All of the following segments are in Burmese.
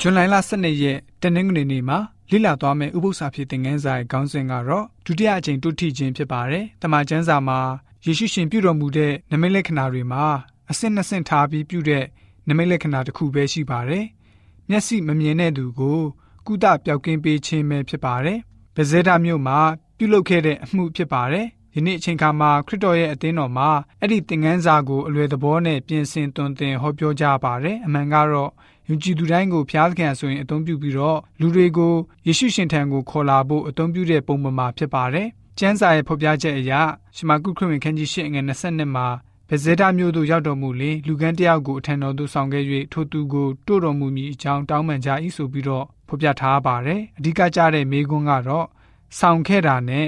ဇွန်လ12ရက်တနင်္ဂနွေနေ့မှာလိလာသွားမယ့်ဥပုသ္စာဖြစ်တဲ့ငန်းစာရဲ့ခေါင်းစဉ်ကတော့ဒုတိယအကြိမ်တုထိခြင်းဖြစ်ပါတယ်။တမန်ကျမ်းစာမှာယေရှုရှင်ပြုတော်မူတဲ့နမိတ်လက္ခဏာတွေမှာအဆင့်နှစ်ဆင့်ထားပြီးပြုတဲ့နမိတ်လက္ခဏာတစ်ခုပဲရှိပါတယ်။မျက်စိမမြင်တဲ့သူကိုကုသပျောက်ကင်းပေးခြင်းပဲဖြစ်ပါတယ်။ဗဇေဒမြို့မှာပြုလုပ်ခဲ့တဲ့အမှုဖြစ်ပါတယ်။ယနေ့အချိန်ခါမှာခရစ်တော်ရဲ့အသင်းတော်မှာအဲ့ဒီသင်ခန်းစာကိုအလွယ်သဘောနဲ့ပြင်ဆင်သွန်သင်ဟောပြောကြပါတယ်။အမှန်ကတော့ ယုံကြည်သူတိုင်းကိုဖျားသခင်ဆိုရင်အသုံးပြုပြီးတော့လူတွေကိုယေရှုရှင်ထံကိုခေါ်လာဖို့အသုံးပြုတဲ့ပုံမှန်ဖြစ်ပါတယ်။ကျမ်းစာရဲ့ဖော်ပြချက်အရရှမာကုခရစ်ဝင်ခန်းကြီး၈ငွေ22မှာဗဇေဒမြို့သို့ရောက်တော်မူလင်လူကန်းတယောက်ကိုအထံတော်သို့ဆောင်ခဲ့၍ထိုသူကိုတို့တော်မူမည်အကြောင်းတောင်းပန်ကြ၏ဆိုပြီးတော့ဖော်ပြထားပါတယ်။အဓိကကျတဲ့မိကွန်းကတော့ဆောင်ခဲ့တာနဲ့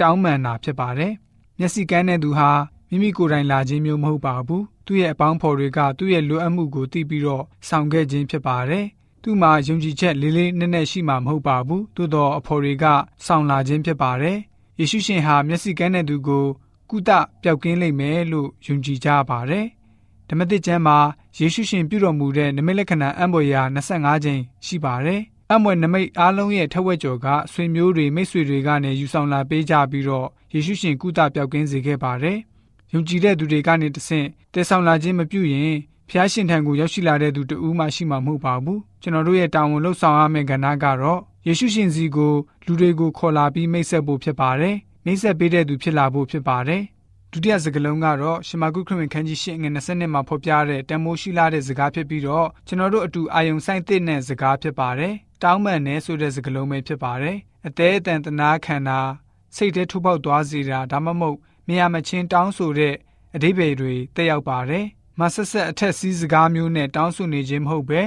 တောင်းပန်တာဖြစ်ပါတယ်။မျက်စိကန်းတဲ့သူဟာမိမိကိုယ်တိုင်လာခြင်းမျိုးမဟုတ်ပါဘူး။ သူ့ရဲ့အပေါင်းဖော်တွေကသူ့ရဲ့လိုအပ်မှုကိုသိပြီးတော့ဆောင်ခဲ့ခြင်းဖြစ်ပါတယ်။သူ့မှာယုံကြည်ချက်လေးလေးနက်နက်ရှိမှမဟုတ်ပါဘူး။သို့တော့အဖော်တွေကဆောင်လာခြင်းဖြစ်ပါတယ်။ယေရှုရှင်ဟာမျက်စိကန်းတဲ့သူကိုကုသပျောက်ကင်းလိမ့်မယ်လို့ယုံကြည်ကြပါတယ်။ဓမ္မသစ်ကျမ်းမှာယေရှုရှင်ပြုတော်မူတဲ့နမိတ်လက္ခဏာအံ့ဖွယ်ရာ25ကြိမ်ရှိပါတယ်။အံ့ဖွယ်နမိတ်အားလုံးရဲ့ထက်ဝက်ကျော်ကဆွေမျိုးတွေမိတ်ဆွေတွေကနေယူဆောင်လာပေးကြပြီးတော့ယေရှုရှင်ကုသပျောက်ကင်းစေခဲ့ပါတယ်။ ယုံကြည်တဲ့သူတွေကနေတဆင့်တည်ဆောင်လာခြင်းမပြုရင်ဖျားရှင်ထံကိုရောက်ရှိလာတဲ့သူတဦးမှရှိမှာမဟုတ်ပါဘူး။ကျွန်တော်တို့ရဲ့တာဝန်လှုပ်ဆောင်ရမယ့်ကဏ္ဍကတော့ယေရှုရှင်စီကိုလူတွေကိုခေါ်လာပြီးမိတ်ဆက်ဖို့ဖြစ်ပါတယ်။မိတ်ဆက်ပေးတဲ့သူဖြစ်လာဖို့ဖြစ်ပါတယ်။ဒုတိယစကားလုံးကတော့ရှမာကုခရစ်ဝင်ခန်းကြီး၈ငွေ20နှစ်မှာဖော်ပြတဲ့တန်မိုးရှိလာတဲ့စကားဖြစ်ပြီးတော့ကျွန်တော်တို့အတူအာယုံဆိုင်တဲ့တဲ့စကားဖြစ်ပါတယ်။တောင်းပန်နေဆိုတဲ့စကားလုံးပဲဖြစ်ပါတယ်။အသေးအတန်တနာခန္ဓာစိတ်ထဲထိုးပေါက်သွားစေတာဒါမှမဟုတ် မရမချင်းတောင်းဆိုတဲ့အဓိပ္ပာယ်တွေတက်ရောက်ပါတယ်။မဆက်ဆက်အထက်စီးစကားမျိုးနဲ့တောင်းဆိုနေခြင်းမဟုတ်ပဲ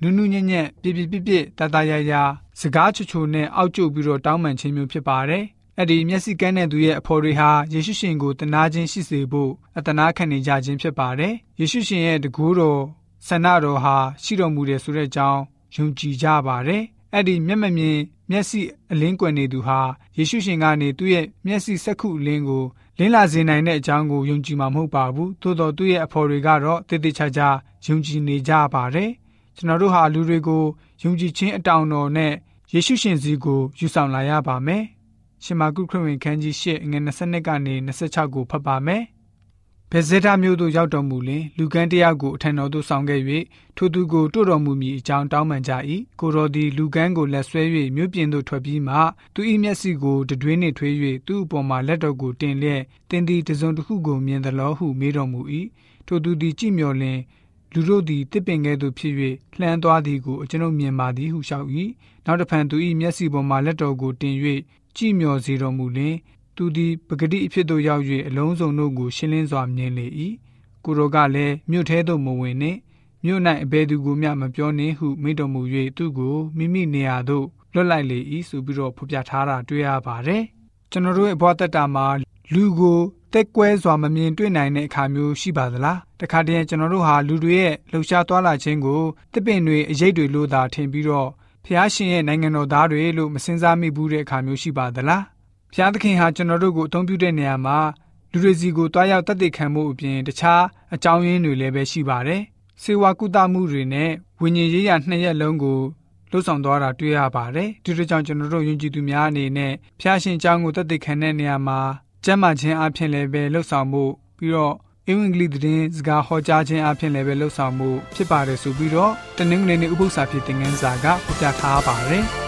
နူးနူးညံ့ညံ့ပြပြပြပြတတရရစကားချူချူနဲ့အောက်ကျုပ်ပြီးတော့တောင်းပန်ခြင်းမျိုးဖြစ်ပါတယ်။အဲ့ဒီမျက်စိကန်းတဲ့သူရဲ့အဖော်တွေဟာယေရှုရှင်ကိုတနာခြင်းရှိစေဖို့အတနာခံနေကြခြင်းဖြစ်ပါတယ်။ယေရှုရှင်ရဲ့တကူတော်ဆန္ဒတော်ဟာရှိတော်မူတယ်ဆိုတဲ့အကြောင်းယုံကြည်ကြပါတယ်။အဲ့ဒီမျက်မမြင် မျက်စိအလင်းကွယ်နေသူဟာယေရှုရှင်ကနေသူ့ရဲ့မျက်စိစက္ခုအလင်းကိုလင်းလာစေနိုင်တဲ့အကြောင်းကိုယုံကြည်မှာမဟုတ်ပါဘူးသို့တော်သူ့ရဲ့အဖော်တွေကတော့တည်တည်ချာချာယုံကြည်နေကြပါတယ်ကျွန်တော်တို့ဟာလူတွေကိုယုံကြည်ခြင်းအတောင်တော်နဲ့ယေရှုရှင်စီကိုယူဆောင်လာရပါမယ်ရှင်မာကုခရစ်ဝင်ခန်းကြီး၈ငွေ22ကနေ26ကိုဖတ်ပါမယ် ဗေဇေဒမြို့သို့ရောက်တော်မူလင်လူကန်းတယောက်ကိုအထံတော်သို့ဆောင်ခဲ့၍ထိုသူကိုတို့တော်မူမည်အကြောင်းတောင်းပန်ကြ၏ကိုတော်သည်လူကန်းကိုလက်ဆွဲ၍မြို့ပြင်သို့ထွက်ပြီးမှသူ၏မျက်စိကိုတတွင်းနှင့်ထွေး၍သူ့အပေါ်မှာလက်တော်ကိုတင်လျက်တင်းသည်တစုံတစ်ခုကိုမြင်သလောဟုမေးတော်မူ၏ထိုသူသည်ကြည်မြော်လင်လူတို့သည်တစ်ပင်ကဲ့သို့ဖြစ်၍လှမ်းသွားသည်ကိုအကျွန်ုပ်မြင်ပါသည်ဟုလျှောက်၏နောက်တစ်ဖန်သူ၏မျက်စိပေါ်မှာလက်တော်ကိုတင်၍ကြည်မြော်စေတော်မူလင် သူသည်ပဂတိအဖြစ်သို့ရောက်၍အလုံးစုံတို့ကိုရှင်းလင်းစွာမြင်လေ၏ကိုရောကလည်းမြို့ထဲသို့မဝင်နှင့်မြို့၌အဘယ်သူကိုမျှမပြောနှင့်ဟုမိတော်မူ၍သူကိုမိမိနေရာသို့လွတ်လိုက်လေ၏ဆိုပြီးတော့ဖော်ပြထားတာတွေ့ရပါတယ်ကျွန်တော်တို့ရဲ့ဘဝတက်တာမှာလူကိုတက်ကွဲစွာမမြင်တွေ့နိုင်တဲ့အခါမျိုးရှိပါသလားတခါတည်းကျွန်တော်တို့ဟာလူတွေရဲ့လှုပ်ရှားသွားလာခြင်းကိုတစ်ပင်တွေအရေးတွေလို့သာထင်ပြီးတော့ဖះရှင်ရဲ့နိုင်ငံတော်သားတွေလို့မစင်စားမိဘူးတဲ့အခါမျိုးရှိပါသလား ဖျားသခင်ဟာကျွန်တော်တို့ကိုအသုံးပြုတဲ့နေရာမှာလူတွေစီကိုတွားရောက်တတ်သိခံမှုအပြင်တခြားအကြောင်းရင်းတွေလည်းပဲရှိပါတယ်။စေဝါကုသမှုတွေနဲ့ဝိညာဉ်ရေးရာနှစ်ရက်လုံးကိုလှုပ်ဆောင်သွားတာတွေ့ရပါတယ်။ဒီလိုကြောင့်ကျွန်တော်တို့ယုံကြည်သူများအနေနဲ့ဖျားရှင်ကြောင်းကိုတတ်သိခံတဲ့နေရာမှာကျမ်းမာခြင်းအပြင်လည်းပဲလှုပ်ဆောင်မှုပြီးတော့အင်္ဂလိပ်သတင်းစကားဟောကြားခြင်းအပြင်လည်းပဲလှုပ်ဆောင်မှုဖြစ်ပါတယ်ဆိုပြီးတော့တနင်္ဂနွေနေ့ဥပုသ္စာဖြစ်တဲ့ငန်းစာကပြပြထားပါတယ်။